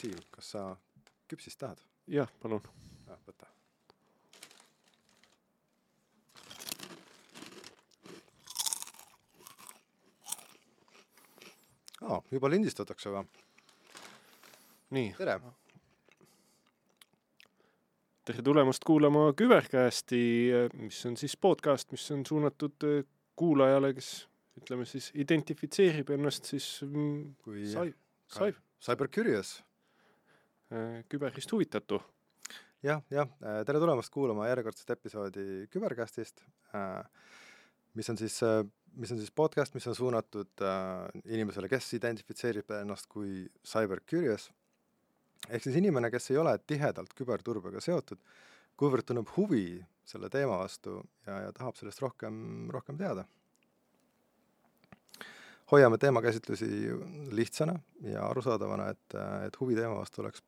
Siim, kas sa küpsist tahad? jah, palun. võta. aa, juba lindistatakse või? nii. tere! tere tulemast kuulama Kübercasti, mis on siis podcast, mis on suunatud kuulajale, kes ütleme siis identifitseerib ennast siis mm, kui sai, sai. Cyber Curious. Küberist huvitatu. jah, jah, tere tulemast kuulama järjekordset episoodi Kübercastist, mis on siis, mis on siis podcast, mis on suunatud inimesele, kes identifitseerib ennast kui Cyber Curious ehk siis inimene, kes ei ole tihedalt küberturbega seotud, kuivõrd tunneb huvi selle teema vastu ja, ja tahab sellest rohkem, rohkem teada. hoiame teemakäsitlusi lihtsana ja arusaadavana, et, et huvi teema vastu oleks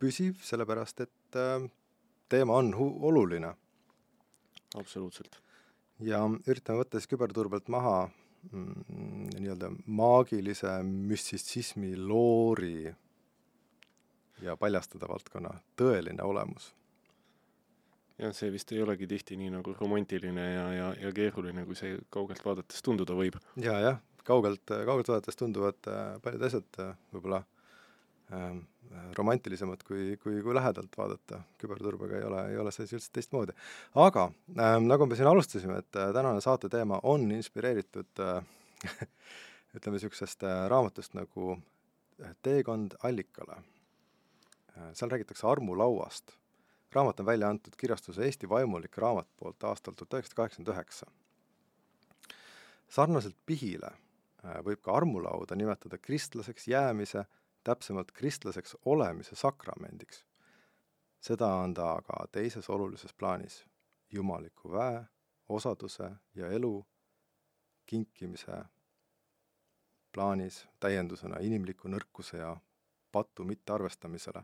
püsiv, sellepärast et äh, teema on hu-, oluline. absoluutselt. ja üritame võtta siis küberturbelt maha mm, nii-öelda maagilise müstitsismi loori ja paljastada valdkonna tõeline olemus. jah, see vist ei olegi tihti nii nagu romantiline ja, ja, ja keeruline, kui see kaugelt vaadates tunduda võib. ja, jah, kaugelt, kaugelt vaadates tunduvad äh, paljud asjad äh, võib-olla äh, romantilisemad, kui, kui, kui lähedalt vaadata. küberturbega ei ole, ei ole see asi üldse teistmoodi. aga äh, nagu me siin alustasime, et äh, tänane saate teema on inspireeritud äh, ütleme niisugusest äh, raamatust nagu Teekond allikale Äh, seal räägitakse armulauast. raamat on välja antud kirjastuse Eesti Vaimulik Raamat poolt aastal tuhat üheksasada kaheksakümmend üheksa. sarnaselt pihile äh, võib ka armulauda nimetada kristlaseks jäämise, täpsemalt kristlaseks olemise sakramendiks. seda on ta aga teises olulises plaanis, jumaliku väe, osaduse ja elu kinkimise plaanis täiendusena inimliku nõrkuse ja patu mittearvestamisele.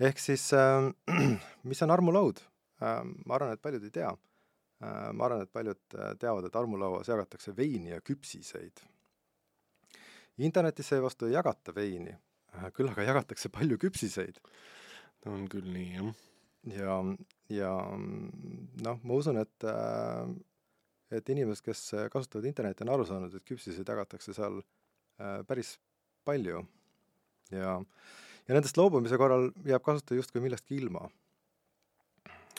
ehk siis äh, mis on armulaud äh,? ma arvan, et paljud ei tea äh,. ma arvan, et paljud äh, teavad, et armulauas jagatakse veini ja küpsiseid. Internetis seevastu ei jagata veini äh,, küll aga jagatakse palju küpsiseid. on küll nii, jah. ja, ja noh, ma usun, et äh, et inimesed, kes kasutavad internetti, on aru saanud, et küpsiseid jagatakse seal äh, päris palju ja, ja nendest loobumise korral jääb kasutaja justkui millestki ilma.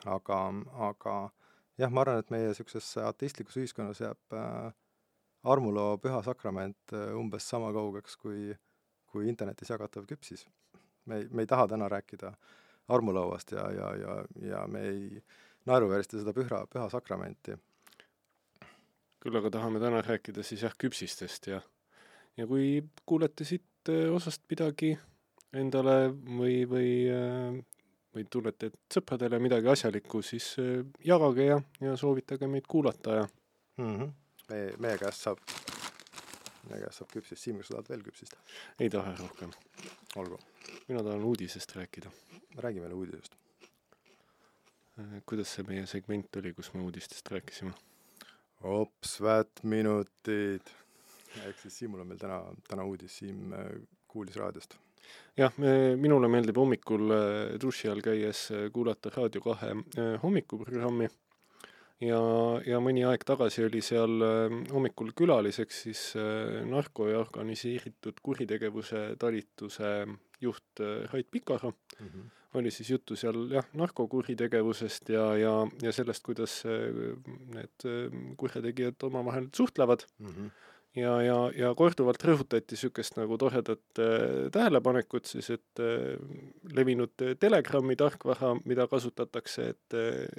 aga, aga jah, ma arvan, et meie niisuguses ateistlikus ühiskonnas jääb äh, armuloo püha sakrament äh, umbes sama kaugeks kui, kui internetis jagatav küpsis. me ei, me ei taha täna rääkida armulauast ja, ja, ja, ja me ei naeruväärista seda püha, püha sakramenti. küll aga tahame täna rääkida siis jah, küpsistest ja, ja kui kuulete siit Eh, osast midagi endale või, või, eh, või tunnete, et sõpradele midagi asjalikku, siis jagage ja, ja soovitage meid kuulata ja mm. -hmm. Meie, meie käest saab, meie käest saab küpsist, Siim, kas sa tahad veel küpsist? ei taha rohkem. olgu. mina tahan uudisest rääkida. räägi meile uudisest. kuidas see meie segment oli, kus me uudistest rääkisime? ops, vättminutid ehk siis Siimul on meil täna, täna uudis, Siim äh, kuulis raadiost. jah, minule meeldib hommikul äh, duši all käies äh, kuulata Raadio kahe hommikuprogrammi ja, ja mõni aeg tagasi oli seal hommikul külaliseks siis narko- ja organiseeritud kuritegevuse talituse juht Rait Pikara mm. -hmm. oli siis juttu seal jah, narkokuritegevusest ja, ja, ja sellest, kuidas need kurjategijad omavahel suhtlevad mm. -hmm ja, ja, ja korduvalt rõhutati niisugust nagu toredat äh, tähelepanekut siis, et äh, levinud Telegrami tarkvara, mida kasutatakse, et,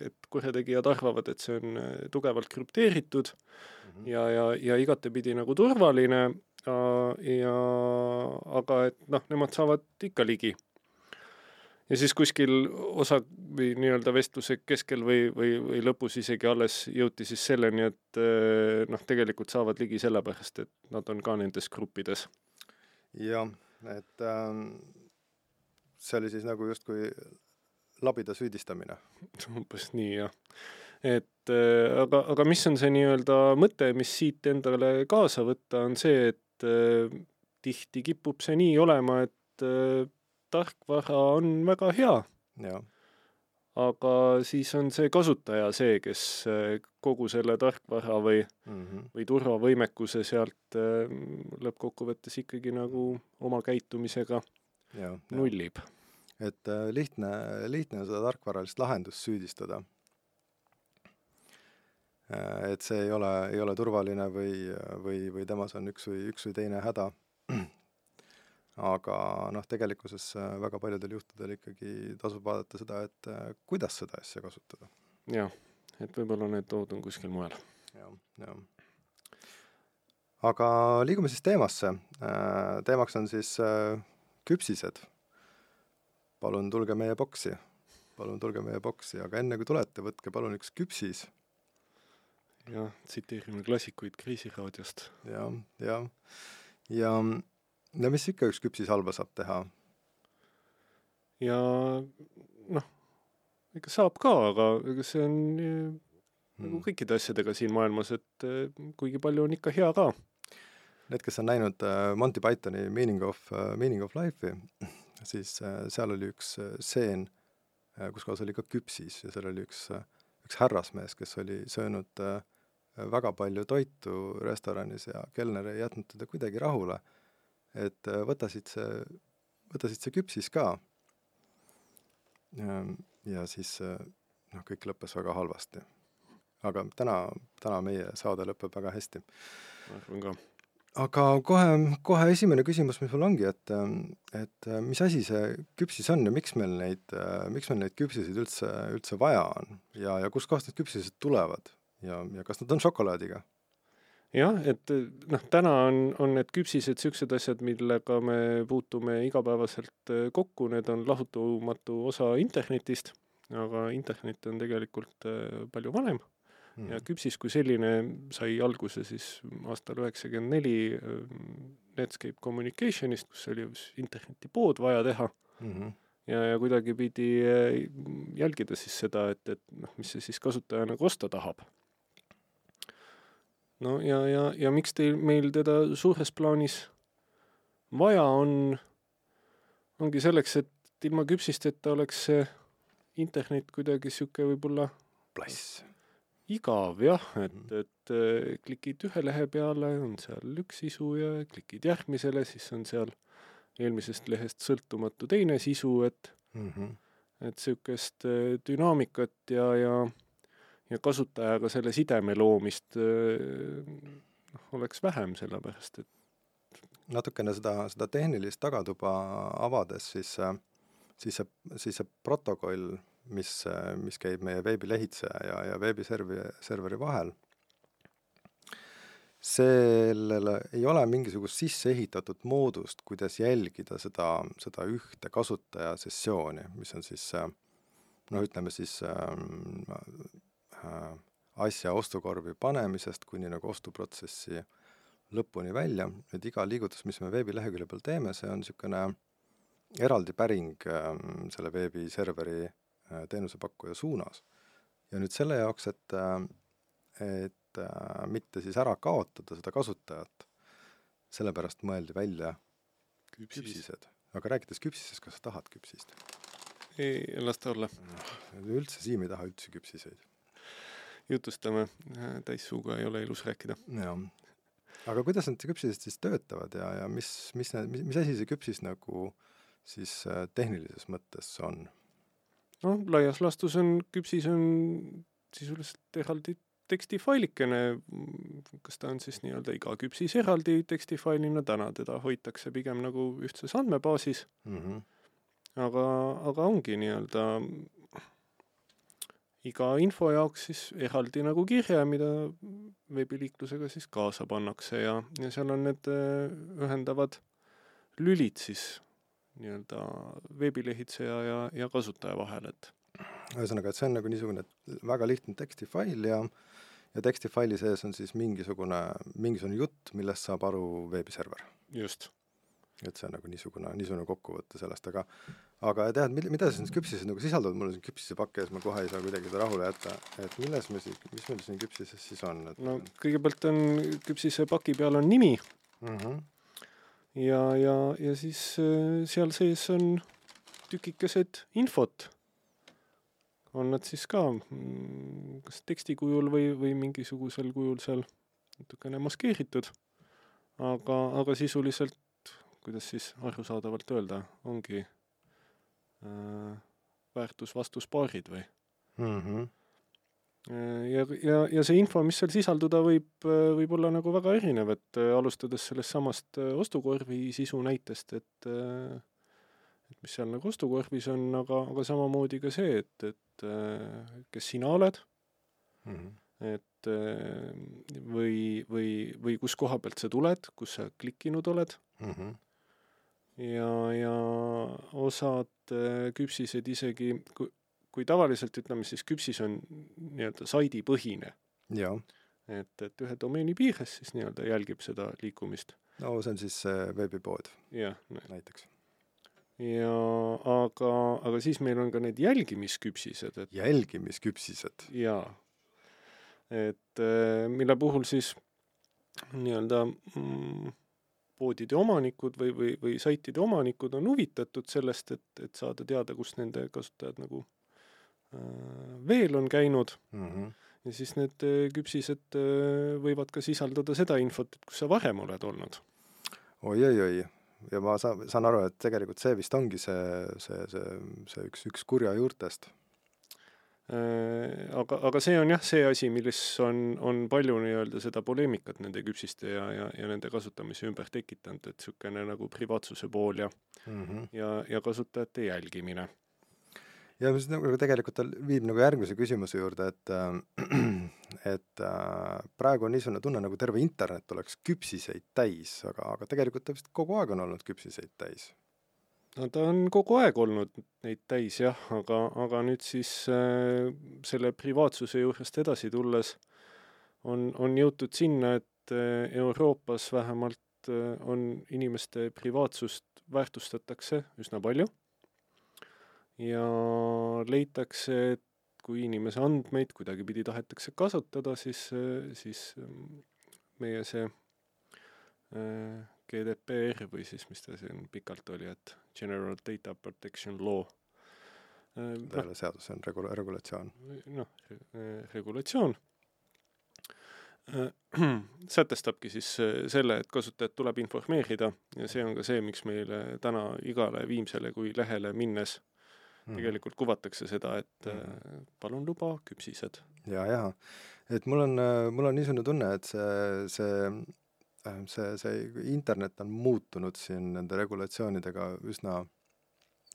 et kurjategijad arvavad, et see on äh, tugevalt krüpteeritud mm -hmm. ja, ja, ja igatepidi nagu turvaline ja, ja aga et noh, nemad saavad ikka ligi ja siis kuskil osa või nii-öelda vestluse keskel või, või, või lõpus isegi alles jõuti siis selleni, et eh, noh, tegelikult saavad ligi sellepärast, et nad on ka nendes gruppides. jah, et äh, see oli siis nagu justkui labida süüdistamine. umbes nii, jah. et äh, aga, aga mis on see nii-öelda mõte, mis siit endale kaasa võtta, on see, et äh, tihti kipub see nii olema, et äh, tarkvara on väga hea, aga siis on see kasutaja see, kes äh, kogu selle tarkvara või, mhm, või turvavõimekuse sealt äh, lõppkokkuvõttes ikkagi nagu oma käitumisega jah. nullib. et äh, lihtne, lihtne on seda tarkvaralist lahendust süüdistada. et see ei ole, ei ole turvaline või, või, või temas on üks või, üks või teine häda. Aga noh, tegelikkuses äh, väga paljudel juhtudel ikkagi tasub vaadata seda, et äh, kuidas seda asja kasutada. jah, et võib-olla need tood on kuskil mujal. jah, jah. aga liigume siis teemasse. teemaks on siis äh, küpsised. palun tulge meie boksi, palun tulge meie boksi, aga enne kui tulete, võtke palun üks küpsis jah, tsiteerime klassikuid Kreisiraadiost. ja, ja, ja, ja mis ikka üks küpsis halba saab teha? ja noh, ega saab ka, aga ega see on eh, nagu Hmm. kõikide asjadega siin maailmas, et eh, kuigi palju on ikka hea ka. Need, kes on näinud äh, Monty Pythoni Meaning of Meaning of Life'i, siis seal oli üks stseen kus kohas oli ka küpsis ja seal oli üks üks härrasmees, kes oli söönud väga palju toitu restoranis ja kelner ei jätnud teda kuidagi rahule. Et äh, võta siit see, võta siit see küpsis ka. ja siis äh, noh, kõik lõppes väga halvasti. aga täna, täna meie saade lõpeb väga hästi. ma arvan ka. aga kohe, kohe esimene küsimus, mis mul ongi, et, et mis asi see küpsis on ja miks meil neid, miks meil neid küpsiseid üldse, üldse vaja on ja, ja kustkohast need küpsised tulevad ja, ja kas nad on šokolaadiga? Jah, et eh, noh, täna on, on need küpsised niisugused asjad, millega me puutume igapäevaselt eh, kokku, need on lahutamatu osa internetist, aga internet on tegelikult eh, palju vanem Hmm. ja küpsis kui selline sai alguse siis aastal üheksakümmend neli Netscape Communicationist, kus oli üks internetipood vaja teha mm -hmm. ja, ja kuidagi pidi eh, jälgida siis seda, et, et noh, mis see siis kasutaja nagu osta tahab. No ja, ja, ja miks teil, meil teda suures plaanis vaja on, ongi selleks, et ilma küpsisteta oleks see internet kuidagi niisugune võib-olla plass. igav jah, et Mhm., et eh, klikid ühe lehe peale, on seal üks sisu ja klikid järgmisele, siis on seal eelmisest lehest sõltumatu teine sisu, et Mm -hmm. et niisugust eh, dünaamikat ja, ja ja kasutajaga selle sideme loomist eh, noh, oleks vähem, sellepärast et natukene seda, seda tehnilist tagatuba avades, siis, siis see, siis see protokoll, mis, mis käib meie veebilehitseja ja, ja veebiservi, serveri vahel, sellele ei ole mingisugust sisse ehitatud moodust, kuidas jälgida seda, seda ühte kasutaja sessiooni, mis on siis noh, ütleme siis äh, äh, asja ostukorvi panemisest kuni nagu ostuprotsessi lõpuni välja, et iga liigutus, mis me veebilehekülje peal teeme, see on niisugune eraldi päring äh, selle veebiserveri äh, teenusepakkuja suunas. ja nüüd selle jaoks, et äh,, et äh, mitte siis ära kaotada seda kasutajat, sellepärast mõeldi välja küpsis küpsised. aga rääkides küpsisest, kas sa tahad küpsist? ei, las ta olla. üldse, Siim ei taha üldse küpsiseid. Jutustame, täissuuga ei ole ilus rääkida. jah. aga kuidas need küpsised siis töötavad ja, ja mis, mis mis, mis asi see küpsis nagu siis äh, tehnilises mõttes on? noh, laias laastus on, küpsis on sisuliselt eraldi tekstifailikene, kas ta on siis nii-öelda iga küpsis eraldi tekstifailina, täna teda hoitakse pigem nagu ühtses andmebaasis, mm? -hmm. aga, aga ongi nii-öelda iga info jaoks siis eraldi nagu kirje, mida veebiliiklusega siis kaasa pannakse ja, ja seal on need äh, ühendavad lülid siis nii-öelda veebilehitseja ja, ja kasutaja vahel, et ühesõnaga, et see on nagu niisugune väga lihtne tekstifail ja ja tekstifaili sees on siis mingisugune, mingisugune jutt, millest saab aru veebiserver. just. Et see on nagu niisugune, niisugune kokkuvõte sellest, aga aga tead, mida siis need küpsised nagu sisaldavad, mul on siin küpsisepakk ees, ma kohe ei saa kuidagi seda rahule jätta, et milles me siis, mis meil siin küpsises siis on, et no kõigepealt on küpsise paki peal on nimi mm -hmm. ja, ja, ja siis äh, seal sees on tükikesed infot. on nad siis ka mm, kas teksti kujul või, või mingisugusel kujul seal natukene maskeeritud. aga, aga sisuliselt, kuidas siis arusaadavalt öelda, ongi äh, väärtus-vastuspaarid või mm. -hmm. ja, ja, ja see info, mis seal sisalduda võib, võib olla nagu väga erinev, et äh, alustades sellest samast äh, ostukorvi sisu näitest, et äh, et mis seal nagu ostukorvis on, aga, aga samamoodi ka see, et, et kes sina oled mm, -hmm. et või, või, või kus koha pealt sa tuled, kus sa klikkinud oled mm. -hmm. Ja, ja osad küpsised isegi, kui, kui tavaliselt ütleme siis küpsis on nii-öelda saidipõhine. et, et ühe domeeni piires siis nii-öelda jälgib seda liikumist. no see on siis see veebipood. jah. näiteks. ja aga, aga siis meil on ka need jälgimisküpsised, et jälgimisküpsised? jaa. et mille puhul siis nii-öelda mm, poodide omanikud või, või, või saitide omanikud on huvitatud sellest, et, et saada teada, kus nende kasutajad nagu Äh, veel on käinud mm. -hmm. ja siis need äh, küpsised äh, võivad ka sisaldada seda infot, et kus sa varem oled olnud oi,. oi-oi-oi, ja ma saan, saan aru, et tegelikult see vist ongi see, see, see, see üks, üks kurja juurtest. Aga, aga see on jah, see asi, milles on, on palju nii-öelda seda poleemikat nende küpsiste ja, ja, ja nende kasutamise ümber tekitanud, et niisugune nagu privaatsuse pool ja mm, -hmm. ja, ja kasutajate jälgimine ja mis nagu tegelikult viib nagu järgmise küsimuse juurde, et äh, et äh, praegu on niisugune tunne, nagu terve internet oleks küpsiseid täis, aga, aga tegelikult ta vist kogu aeg on olnud küpsiseid täis. No ta on kogu aeg olnud neid täis jah, aga, aga nüüd siis äh, selle privaatsuse juurest edasi tulles on, on jõutud sinna, et äh, Euroopas vähemalt äh, on inimeste privaatsust väärtustatakse üsna palju. Ja leitakse, et kui inimese andmeid kuidagipidi tahetakse kasutada, siis, siis mm, meie see äh, GDPR või siis mis ta siin pikalt oli, et General Data Protection Law. Äh, ta ei ole seadus, see on regula-, regulatsioon. noh, regulatsioon sätestabki siis selle, et kasutajat tuleb informeerida ja see on ka see, miks meile täna igale Viimsele kui lehele minnes mm. tegelikult kuvatakse seda, et mm. palun luba küpsised. ja, ja, et mul on, mul on niisugune tunne, et see, see äh, see, see internet on muutunud siin nende regulatsioonidega üsna,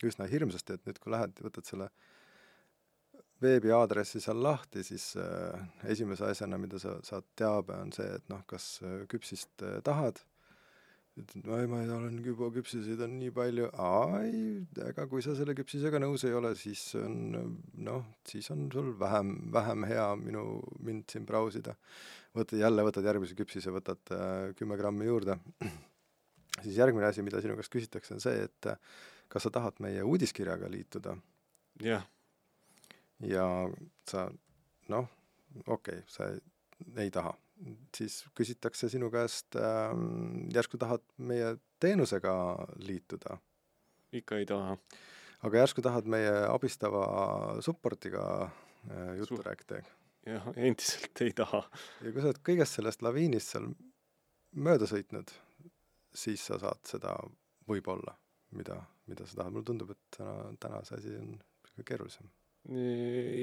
üsna hirmsasti, et nüüd, kui lähed, võtad selle veebiaadressi seal lahti, siis äh, esimese asjana, mida sa saad teabe, on see, et noh, kas küpsist äh, tahad ütled, ei ma olen juba küpsiseid on nii palju, ei, ega kui sa selle küpsisega nõus ei ole, siis on noh, siis on sul vähem, vähem hea minu, mind siin brausida. võtad jälle, võtad järgmise küpsise, võtad äh, kümme grammi juurde. siis järgmine asi, mida sinu käest küsitakse, on see, et kas sa tahad meie uudiskirjaga liituda. jah. ja sa noh, okei okay,, sa ei, ei taha siis küsitakse sinu käest äh,, järsku tahad meie teenusega liituda? ikka ei taha. aga järsku tahad meie abistava supportiga äh, juttu Su rääkida? jah, endiselt ei taha. ja kui sa oled kõigest sellest laviinist seal mööda sõitnud, siis sa saad seda võib-olla, mida, mida sa tahad, mulle tundub, et täna, täna see asi on keerulisem.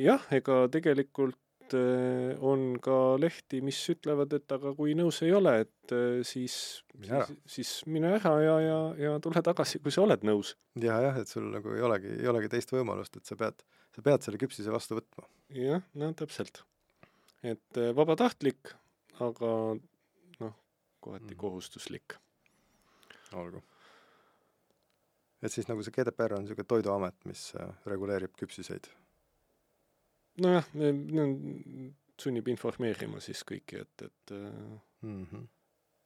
jah, ega tegelikult et äh, on ka lehti, mis ütlevad, et aga kui nõus ei ole, et äh, siis, siis, siis mine ära ja, ja, ja tule tagasi, kui sa oled nõus ja,. jah, et sul nagu ei olegi, ei olegi teist võimalust, et sa pead, sa pead selle küpsise vastu võtma. jah, no täpselt. et äh, vabatahtlik, aga noh, kohati mm. kohustuslik. olgu. et siis nagu see GDPR on niisugune toiduamet, mis reguleerib küpsiseid nojah, sunnib informeerima siis kõiki, et, et mm -hmm.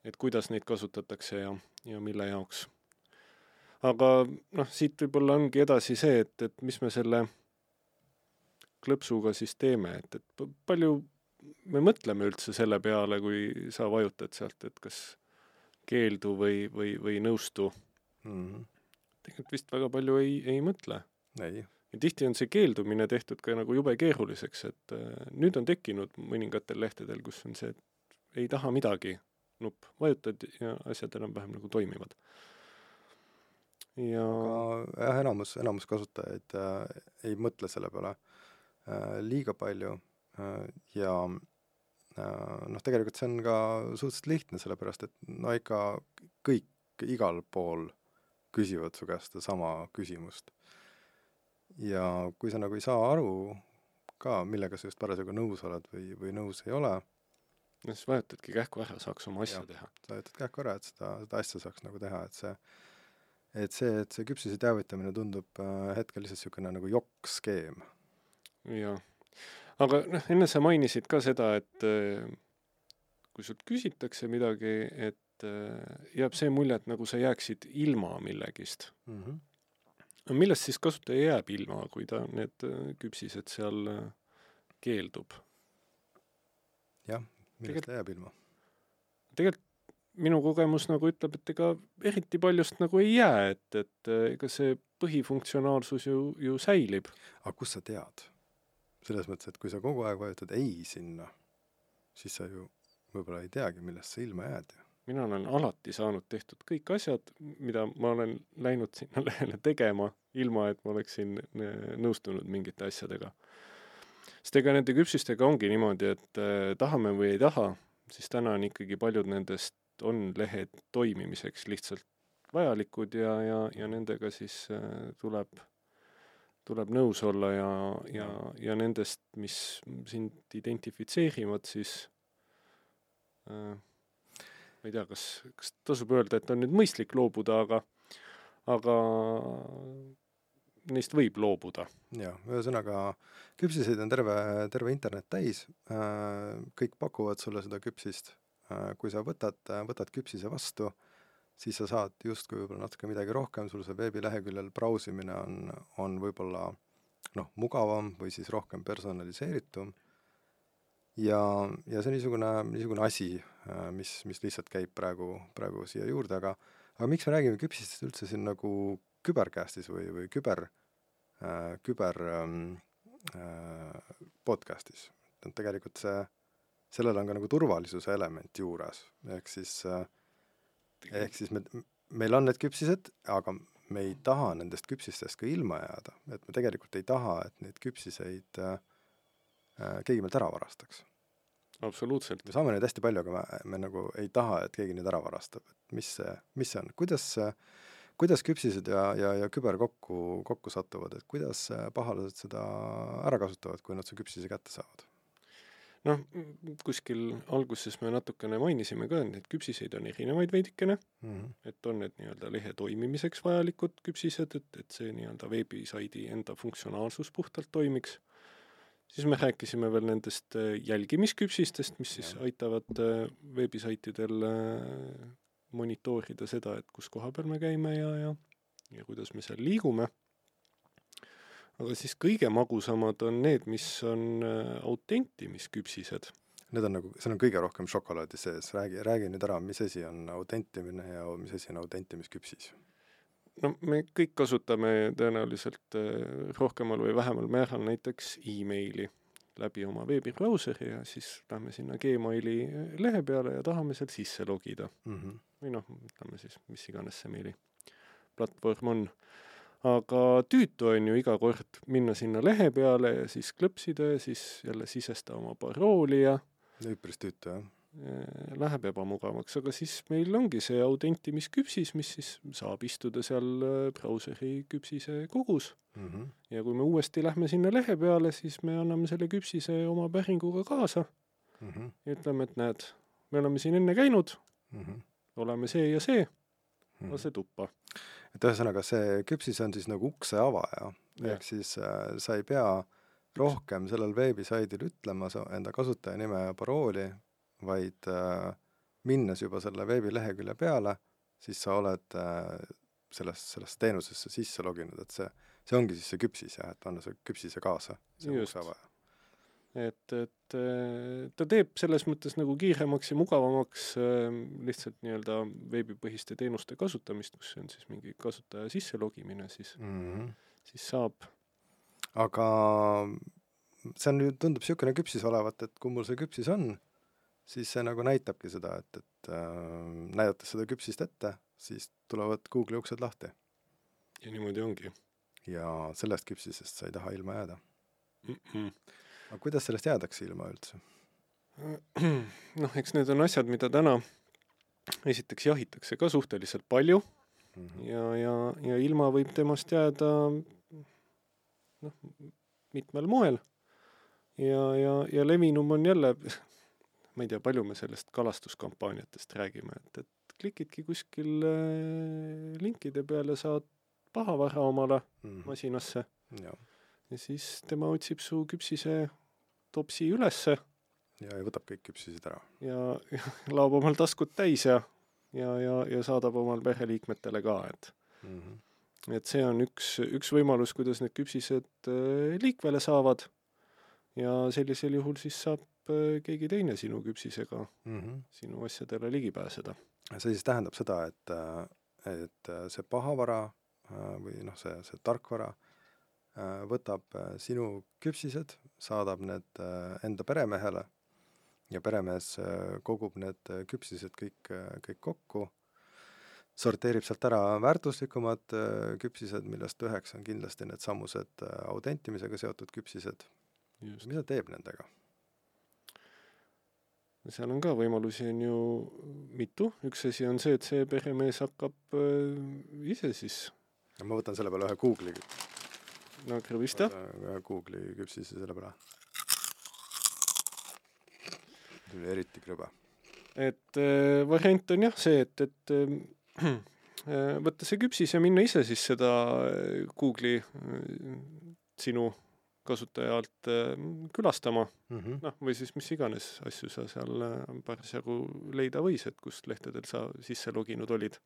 et kuidas neid kasutatakse ja, ja mille jaoks. aga noh, siit võib-olla ongi edasi see, et, et mis me selle klõpsuga siis teeme, et, et palju me mõtleme üldse selle peale, kui sa vajutad sealt, et kas keeldu või, või, või nõustu mm. -hmm. tegelikult vist väga palju ei, ei mõtle. ei, ja tihti on see keeldumine tehtud ka nagu jube keeruliseks, et äh, nüüd on tekkinud mõningatel lehtedel, kus on see, ei taha midagi, nupp, vajutad ja asjad enam-vähem nagu toimivad. ja aga jah, enamus, enamus kasutajaid äh, ei mõtle selle peale äh, liiga palju äh, ja äh, noh, tegelikult see on ka suhteliselt lihtne, sellepärast et no ikka kõik igal pool küsivad su käest sedasama küsimust ja kui sa nagu ei saa aru ka, millega sa just parasjagu nõus oled või, või nõus ei ole, no siis vajutadki kähku ära, saaks oma asja Jah. teha. sa ütled kähku ära, et seda, seda asja saaks nagu teha, et see et see, et see küpsise teavitamine tundub äh, hetkel lihtsalt niisugune nagu jokk-skeem. jah, aga noh, enne sa mainisid ka seda, et äh, kui sult küsitakse midagi, et äh, jääb see mulje, et nagu sa jääksid ilma millegist. Mm -hmm. No millest siis kasutaja jääb ilma, kui ta need äh, küpsised seal äh, keeldub? jah, millest ta jääb ilma? tegelikult minu kogemus nagu ütleb, et ega eriti paljust nagu ei jää, et, et äh, ega see põhifunktsionaalsus ju, ju säilib. aga kust sa tead? selles mõttes, et kui sa kogu aeg vajutad ei sinna, siis sa ju võib-olla ei teagi, millest sa ilma jääd ju. Mina olen alati saanud tehtud kõik asjad, mida ma olen läinud sinna lehele tegema, ilma et ma oleksin äh, nõustunud mingite asjadega. sest ega nende küpsistega ongi niimoodi, et äh, tahame või ei taha, siis täna on ikkagi paljud nendest on lehe toimimiseks lihtsalt vajalikud ja, ja, ja nendega siis äh, tuleb, tuleb nõus olla ja, ja, ja nendest, mis sind identifitseerivad, siis äh, ma ei tea, kas, kas tasub öelda, et on nüüd mõistlik loobuda, aga, aga neist võib loobuda. jah, ühesõnaga küpsiseid on terve, terve internet täis, kõik pakuvad sulle seda küpsist, kui sa võtad, võtad küpsise vastu, siis sa saad justkui võib-olla natuke midagi rohkem, sul see veebileheküljel brausimine on, on võib-olla noh, mugavam või siis rohkem personaliseeritum. Ja, ja see niisugune, niisugune asi, mis, mis lihtsalt käib praegu, praegu siia juurde, aga aga miks me räägime küpsistest üldse siin nagu kübercastis või, või küber äh,, küber ähm, äh, podcastis, et tegelikult see, sellel on ka nagu turvalisuse element juures, ehk siis äh, ehk siis me, meil on need küpsised, aga me ei taha nendest küpsistest ka ilma jääda, et me tegelikult ei taha, et neid küpsiseid äh, äh, keegi meilt ära varastaks. absoluutselt. me saame neid hästi palju, aga me, me nagu ei taha, et keegi neid ära varastab, et mis see, mis see on, kuidas kuidas küpsised ja, ja, ja küber kokku, kokku satuvad, et kuidas äh, pahalased seda ära kasutavad, kui nad su küpsise kätte saavad? noh, kuskil alguses me natukene mainisime ka, et neid küpsiseid on erinevaid veidikene, mm. -hmm. et on need nii-öelda lehe toimimiseks vajalikud küpsised, et, et see nii-öelda veebisaidi enda funktsionaalsus puhtalt toimiks. Siis me rääkisime veel nendest äh, jälgimisküpsistest, mis siis Jah. aitavad äh, veebisaitidel äh, monitoorida seda, et kus koha peal me käime ja, ja ja kuidas me seal liigume. aga siis kõige magusamad on need, mis on autentimisküpsised Need on nagu, seal on kõige rohkem šokolaadi sees, räägi, räägi nüüd ära, mis asi on autentimine ja mis asi on autentimisküpsis? No me kõik kasutame tõenäoliselt äh, rohkemal või vähemal määral näiteks emaili läbi oma veebibrauseri ja siis lähme sinna Gmaili äh, lehe peale ja tahame seal sisse logida. mm. -hmm. või noh, ütleme siis, mis iganes see meili platvorm on. aga tüütu on ju iga kord minna sinna lehe peale ja siis klõpsida ja siis jälle sisesta oma parooli ja üpris tüütu, jah. Äh, läheb ebamugavaks, aga siis meil ongi see autentimisküpsis, mis siis saab istuda seal äh, brauseri küpsise kogus Mm -hmm. ja kui me uuesti lähme sinna lehe peale, siis me anname selle küpsise oma päringuga kaasa Mm -hmm. ja ütleme, et näed, me oleme siin enne käinud, Mm -hmm. oleme see ja see, Mm -hmm. lase tuppa. et ühesõnaga, see küpsis on siis nagu ukse avaja, ehk siis äh, sa ei pea rohkem sellel veebisaidil ütlema enda kasutajanime ja parooli, vaid äh, minnes juba selle veebilehekülje peale, siis sa oled äh, sellest, sellesse teenusesse sisse loginud, et see, see ongi siis see küpsis jah, et panna see küpsise kaasa, see Just. ukse avaja. et, et äh, ta teeb selles mõttes nagu kiiremaks ja mugavamaks äh, lihtsalt nii-öelda veebipõhiste teenuste kasutamist, kus on siis mingi kasutaja sisse logimine, siis mm, -hmm. siis saab. aga see on nüüd, tundub niisugune küpsis olevat, et kui mul see küpsis on, siis see nagu näitabki seda, et, et äh, näidates seda küpsist ette, siis tulevad Google'i uksed lahti. ja niimoodi ongi. ja sellest küpsisest sa ei taha ilma jääda mm. -mm aga kuidas sellest jäädakse ilma üldse? noh, eks need on asjad, mida täna esiteks jahitakse ka suhteliselt palju mm -hmm. ja, ja, ja ilma võib temast jääda noh, mitmel moel. ja, ja, ja levinum on jälle, ma ei tea, palju me sellest kalastuskampaaniatest räägime, et, et klikidki kuskil äh, linkide peale, saad pahavara omale mm masinasse ja. ja siis tema otsib su küpsise topsi ülesse. ja, ja võtab kõik küpsised ära. ja, ja laob omal taskud täis ja, ja, ja, ja saadab omal pereliikmetele ka, et mm. -hmm. et see on üks, üks võimalus, kuidas need küpsised äh, liikvele saavad. ja sellisel juhul siis saab keegi teine sinu küpsisega mm -hmm. sinu asjadele ligi pääseda. see siis tähendab seda, et, äh, et see pahavara või noh, see, see tarkvara Äh, võtab äh, sinu küpsised, saadab need äh, enda peremehele ja peremees kogub need küpsised kõik, kõik kokku, sorteerib sealt ära väärtuslikumad küpsised, millest üheks on kindlasti needsamused autentimisega seotud küpsised. mis ta teeb nendega? Seal on ka võimalusi on ju mitu, üks asi on see, et see peremees hakkab ise siis. ma võtan selle peale ühe Google'i no tere vista. Google'i küpsise selle peale. tuli eriti krõbe. et äh, variant on jah see, et, et äh, võtta see küpsis ja minna ise siis seda äh, Google'i äh, sinu kasutajalt äh, külastama mm -hmm. noh, või siis mis iganes asju sa seal äh, parasjagu leida võis, et kust lehtedel sa sisse loginud olid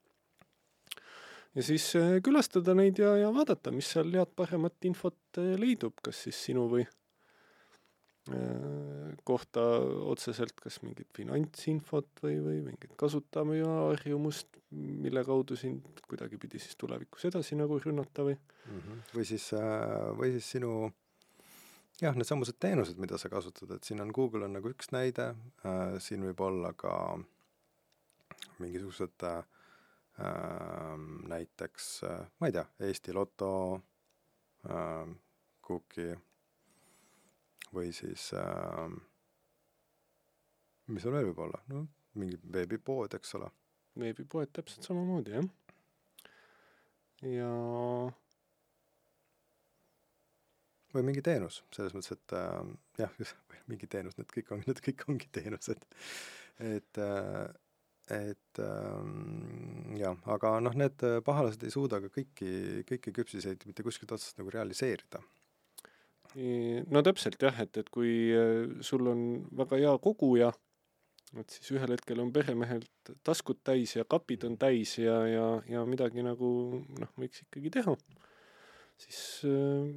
ja siis äh, külastada neid ja, ja vaadata, mis seal head paremat infot äh, leidub, kas siis sinu või äh, kohta otseselt kas mingit finantsinfot või, või mingit kasutajaharjumust, mille kaudu sind kuidagipidi siis tulevikus edasi nagu rünnata või mm. -hmm. või siis, või siis sinu jah, needsamused teenused, mida sa kasutad, et siin on Google on nagu üks näide äh,, siin võib olla ka mingisugused äh, Ähm, näiteks äh, ma ei tea, Eesti Loto äh, kuki või siis äh, mis seal veel võib olla, no mingi veebipood, eks ole. veebipoed täpselt samamoodi, jah. ja või mingi teenus, selles mõttes, et äh, jah, mingi teenus, need kõik on, need kõik ongi teenused. et äh, et ähm, jah, aga noh, need pahalased ei suuda ka kõiki, kõiki küpsiseid mitte kuskilt otsast nagu realiseerida. no täpselt jah, et, et kui äh, sul on väga hea koguja, et siis ühel hetkel on peremehelt taskud täis ja kapid on täis ja, ja, ja midagi nagu noh, võiks ikkagi teha, siis äh,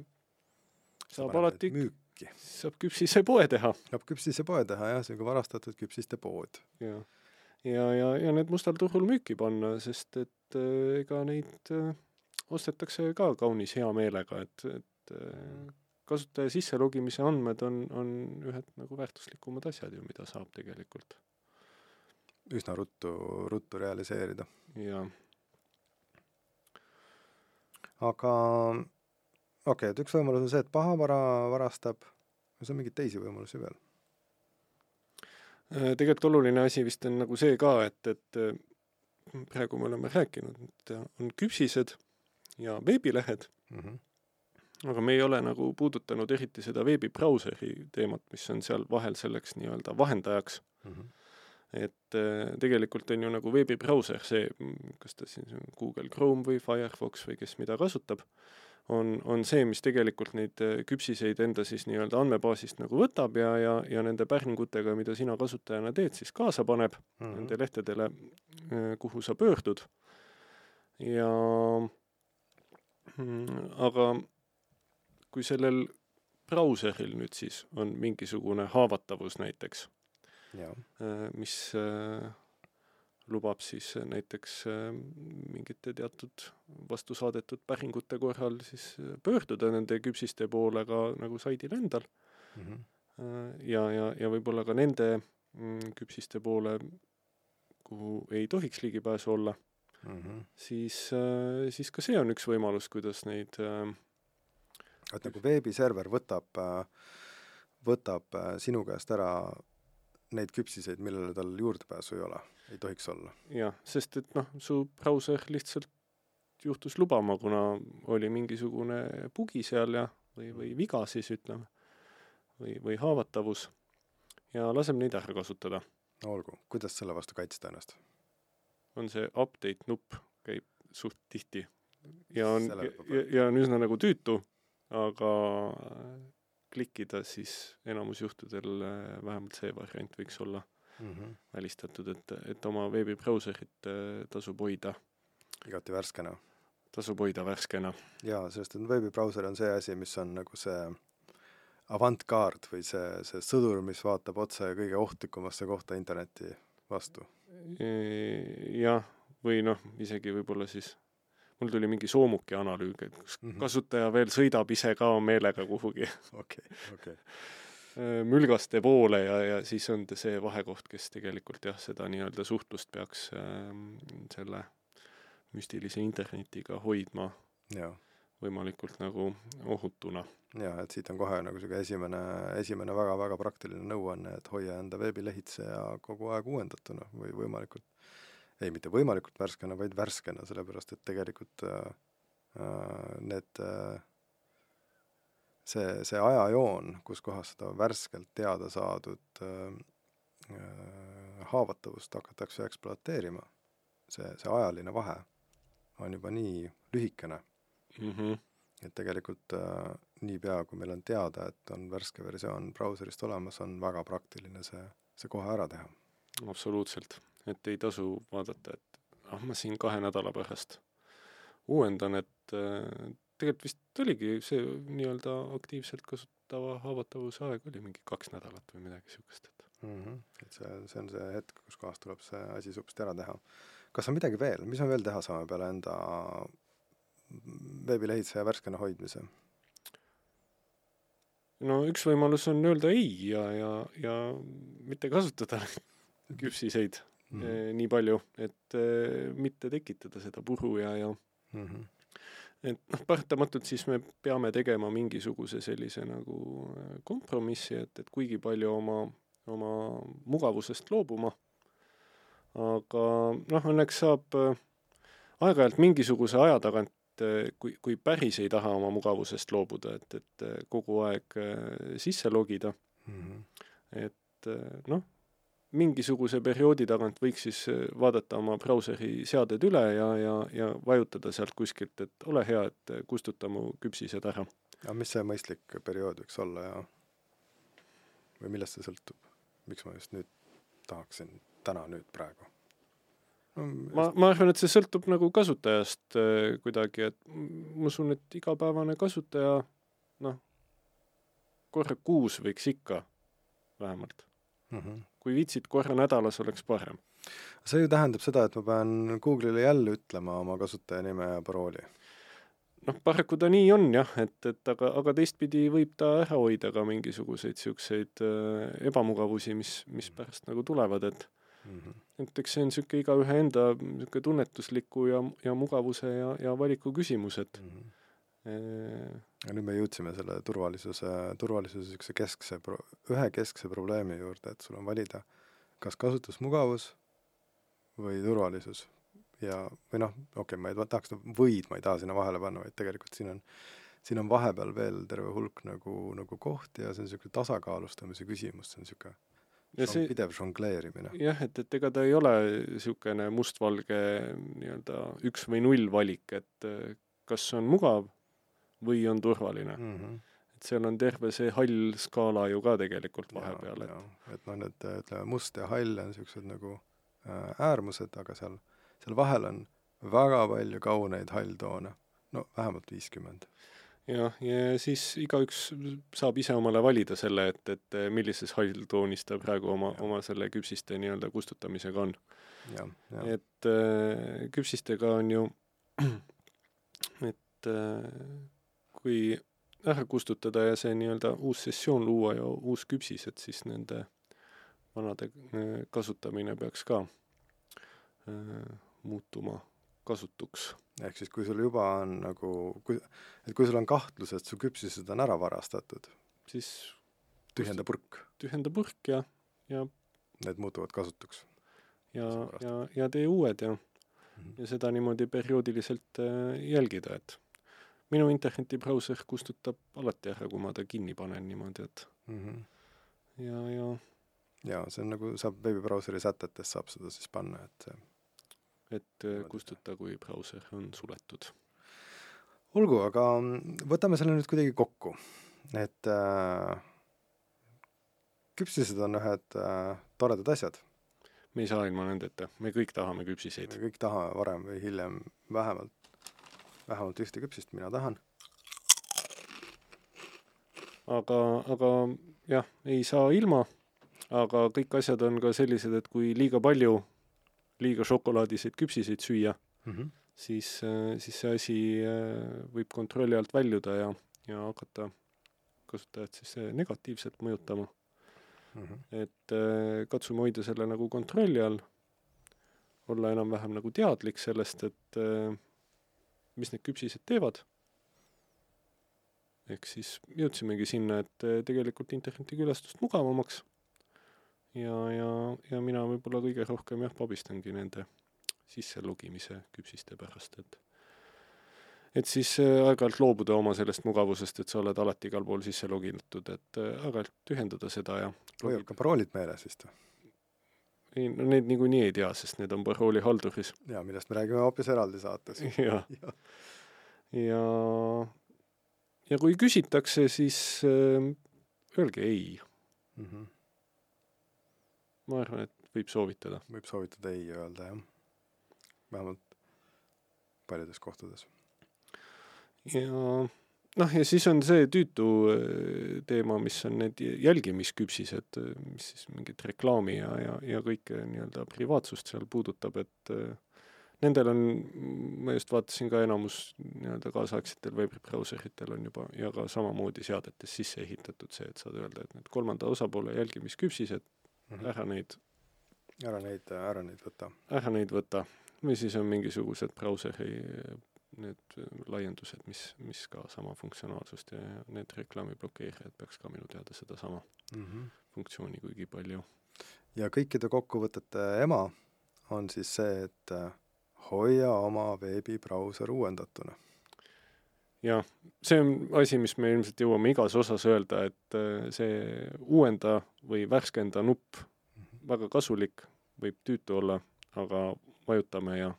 saab alati müüki. saab küpsisepoe teha. saab küpsisepoe teha jah, see on ka varastatud küpsiste pood. jah ja, ja, ja need mustal turul müüki panna, sest et äh, ega neid äh, ostetakse ka kaunis hea meelega, et, et äh, kasutaja sisselogimise andmed on, on ühed nagu väärtuslikumad asjad ju, mida saab tegelikult. üsna ruttu, ruttu realiseerida. jah. aga okei okay,, et üks võimalus on see, et pahavara varastab, kas on mingeid teisi võimalusi veel? Äh, tegelikult oluline asi vist on nagu see ka, et, et äh, praegu me oleme rääkinud, et on küpsised ja veebilehed mm, -hmm. aga me ei ole nagu puudutanud eriti seda veebibrauseri teemat, mis on seal vahel selleks nii-öelda vahendajaks mm. -hmm. et äh, tegelikult on ju nagu veebibrauser see, kas ta siis on Google Chrome või Firefox või kes mida kasutab on, on see, mis tegelikult neid äh, küpsiseid enda siis nii-öelda andmebaasist nagu võtab ja, ja, ja nende päringutega, mida sina kasutajana teed, siis kaasa paneb mm -hmm. nende lehtedele, äh, kuhu sa pöördud. ja mm, aga kui sellel brauseril nüüd siis on mingisugune haavatavus näiteks, äh, mis äh, lubab siis näiteks äh, mingite teatud vastu saadetud päringute korral siis äh, pöörduda nende küpsiste poole ka nagu saidil endal. Mhm, äh, ja, ja, ja võib-olla ka nende mm, küpsiste poole, kuhu ei tohiks ligipääsu olla, mhm. siis, siis ka see on üks võimalus, kuidas neid äh, et nagu veebiserver võtab, võtab äh, sinu käest ära neid küpsiseid, millele tal juurdepääsu ei ole, ei tohiks olla. jah, sest et noh, su brauser lihtsalt juhtus lubama, kuna oli mingisugune bugi seal ja, või, või viga siis ütleme, või, või haavatavus ja laseb neid ära kasutada. no olgu, kuidas selle vastu kaitsta ennast? on see update nupp, käib suht tihti ja on, ja, ja on üsna nagu tüütu, aga klikkida siis enamus juhtudel äh, vähemalt see variant võiks olla mm -hmm. välistatud, et, et oma veebibrauserit äh, tasub hoida, igati värskena. tasub hoida värskena. jaa, sest et veebibrauser on see asi, mis on nagu see avantgaard või see, see sõdur, mis vaatab otse kõige ohtlikumasse kohta interneti vastu. jah, või noh, isegi võib-olla siis mul tuli mingi soomuki analüüg, et kus Mhm. kasutaja veel sõidab ise ka meelega kuhugi okei, okei. äh, mülgaste poole ja, ja siis on see vahekoht, kes tegelikult jah, seda nii-öelda suhtlust peaks ähm, selle müstilise internetiga hoidma jaa, võimalikult nagu ohutuna. jaa, et siit on kohe nagu niisugune esimene, esimene väga-väga praktiline nõuanne, et hoia enda veebilehitseja kogu aeg uuendatuna või võimalikult, ei, mitte võimalikult värskena, vaid värskena, sellepärast et tegelikult äh, äh, need äh, see, see ajajoon, kus kohas seda värskelt teada saadud äh, äh, haavatavust hakatakse ekspluateerima, see, see ajaline vahe on juba nii lühikene, Mm -hmm. et tegelikult äh, niipea, kui meil on teada, et on värske versioon brauserist olemas, on väga praktiline see, see kohe ära teha. absoluutselt, et ei tasu vaadata, et ah, ma siin kahe nädala pärast uuendan, et äh, tegelikult vist oligi see nii-öelda aktiivselt kasutatava haavatavuse aeg oli mingi kaks nädalat või midagi niisugust, et mm. -hmm. et see, see on see hetk, kus kohas tuleb see asi supsti ära teha. kas on midagi veel, mis me veel teha saame peale enda veebilehitseja värskena hoidmise? no üks võimalus on öelda ei ja, ja, ja mitte kasutada küpsiseid mm mm. nii palju, et eh, mitte tekitada seda puru ja, ja -hmm. et noh, paratamatult siis me peame tegema mingisuguse sellise nagu äh, kompromissi, et, et kuigi palju oma, oma mugavusest loobuma, aga noh, õnneks saab aeg-ajalt mingisuguse aja tagant, kui, kui päris ei taha oma mugavusest loobuda, et, et kogu aeg sisse logida, Mm -hmm. et noh, mingisuguse perioodi tagant võiks siis äh, vaadata oma brauseri seaded üle ja, ja, ja vajutada sealt kuskilt, et ole hea, et äh, kustuta mu küpsised ära. aga mis see mõistlik periood võiks olla ja või millest see sõltub? miks ma just nüüd tahaksin, täna, nüüd, praegu no, ma, ma arvan, et see sõltub nagu kasutajast äh, kuidagi, et ma usun, et igapäevane kasutaja noh, korra kuus võiks ikka vähemalt. Mm -hmm. kui viitsid korra nädalas, oleks parem. see ju tähendab seda, et ma pean Google'ile jälle ütlema oma kasutajanime ja parooli. noh, paraku ta nii on jah, et, et aga, aga teistpidi võib ta ära hoida ka mingisuguseid siukseid äh, ebamugavusi, mis, mis pärast nagu tulevad, et Mm -hmm. et eks see on sihuke igaühe enda sihuke tunnetusliku ja, ja mugavuse ja, ja valiku küsimus, et Mm -hmm. Ja nüüd me jõudsime selle turvalisuse, turvalisuse niisuguse keskse ühe keskse probleemi juurde, et sul on valida kas kasutusmugavus või turvalisus. ja, või noh, okei okay,, ma ei tahaks võid, ma ei taha sinna vahele panna, vaid tegelikult siin on, siin on vahepeal veel terve hulk nagu, nagu kohti ja see on niisugune tasakaalustamise küsimus, see on niisugune ja see... see, pidev žongleerimine. jah, et, et ega ta ei ole niisugune mustvalge nii-öelda üks või null valik, et kas on mugav või on turvaline mm. Mm -hmm. et seal on terve see hall skaala ju ka tegelikult vahepeal, et et noh, need ütleme, must ja hall on niisugused nagu äh, äärmused, aga seal, seal vahel on väga palju kauneid halltoone, no vähemalt viiskümmend. jah, ja siis igaüks saab ise omale valida selle, et, et millises halltoonis ta praegu oma, oma selle küpsiste nii-öelda kustutamisega on. et äh, küpsistega on ju, et äh, kui ära kustutada ja see nii-öelda uus sessioon luua ja uus küpsis, et siis nende vanade äh, kasutamine peaks ka äh, muutuma kasutuks ehk siis, kui sul juba on nagu, kui, et kui sul on kahtlus, et su küpsised on ära varastatud, siis tühjenda purk. tühjenda purk ja, ja need muutuvad kasutuks. ja, ja, ja tee uued ja mm, -hmm. ja seda niimoodi perioodiliselt äh, jälgida, et minu internetibrauser kustutab alati ära, kui ma ta kinni panen niimoodi, et mm -hmm. ja, ja jaa, see on nagu, saab veebibrauseri sätetes saab seda siis panna, et et äh, kustuta, kui brauser on suletud. olgu, aga võtame selle nüüd kuidagi kokku, et äh, küpsised on ühed äh, toredad asjad. me ei saa ilma nendeta, me kõik tahame küpsiseid. me kõik tahame varem või hiljem vähemalt, vähemalt ühte küpsist, mina tahan. aga, aga jah, ei saa ilma, aga kõik asjad on ka sellised, et kui liiga palju liiga šokolaadiseid küpsiseid süüa mm, -hmm. siis, äh, siis see asi äh, võib kontrolli alt väljuda ja, ja hakata kasutajat siis äh, negatiivselt mõjutama mm. -hmm. et katsume hoida selle nagu kontrolli all, olla enam-vähem nagu teadlik sellest, et mis need küpsised teevad. ehk siis jõudsimegi sinna, et tegelikult internetikülastust mugavamaks ja, ja, ja mina võib-olla kõige rohkem jah, pabistangi nende sisselogimise küpsiste pärast, et et siis äh, aeg-ajalt loobuda oma sellest mugavusest, et sa oled alati igal pool sisse logitud, et äh, aeg-ajalt tühjendada seda ja hoiab ka paroolid meeles vist või? Ei, no need niikuinii ei tea, sest need on parooli halduris. jaa, millest me räägime hoopis eraldi saates. jah. ja, ja, ja kui küsitakse, siis äh, öelge ei mm. -hmm ma arvan, et võib soovitada. võib soovitada ei öelda, jah. vähemalt paljudes kohtades. ja noh, ja siis on see tüütu äh, teema, mis on need jälgimisküpsised, äh, mis siis mingit reklaami ja, ja, ja kõike nii-öelda privaatsust seal puudutab, et äh, nendel on, ma just vaatasin ka enamus nii-öelda kaasaegsetel veebibrauseritel on juba ja ka samamoodi seadetes sisse ehitatud see, et saad öelda, et need kolmanda osapoole jälgimisküpsised mm, -hmm. ära neid ära neid, ära neid võta. ära neid võta. või siis on mingisugused brauseri need laiendused, mis, mis ka sama funktsionaalsust ja need reklaami blokeerijad peaks ka minu teada sedasama mm -hmm. funktsiooni kuigi palju. ja kõikide kokkuvõtete ema on siis see, et äh, hoia oma veebibrauser uuendatuna jah, see on asi, mis me ilmselt jõuame igas osas öelda, et äh, see uuenda või värskenda nupp, mhm. väga kasulik, võib tüütu olla, aga vajutame ja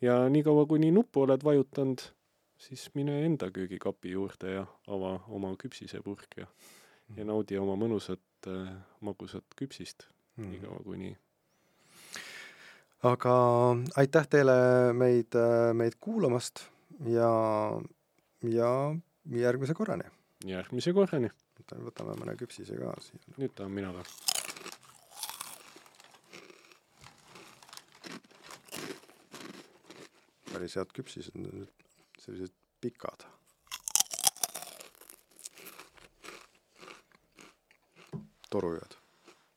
ja niikaua, kuni nuppu oled vajutanud, siis mine enda köögikapi juurde ja ava oma küpsisepurk ja ja mhm. naudi oma mõnusat äh, magusat küpsist mm., niikaua kuni aga aitäh teile meid, äh, meid kuulamast ja, ja järgmise korrani. järgmise korrani. võtame mõne küpsise ka siia. nüüd tahan mina ka. Päris head küpsised, sellised pikad. torujad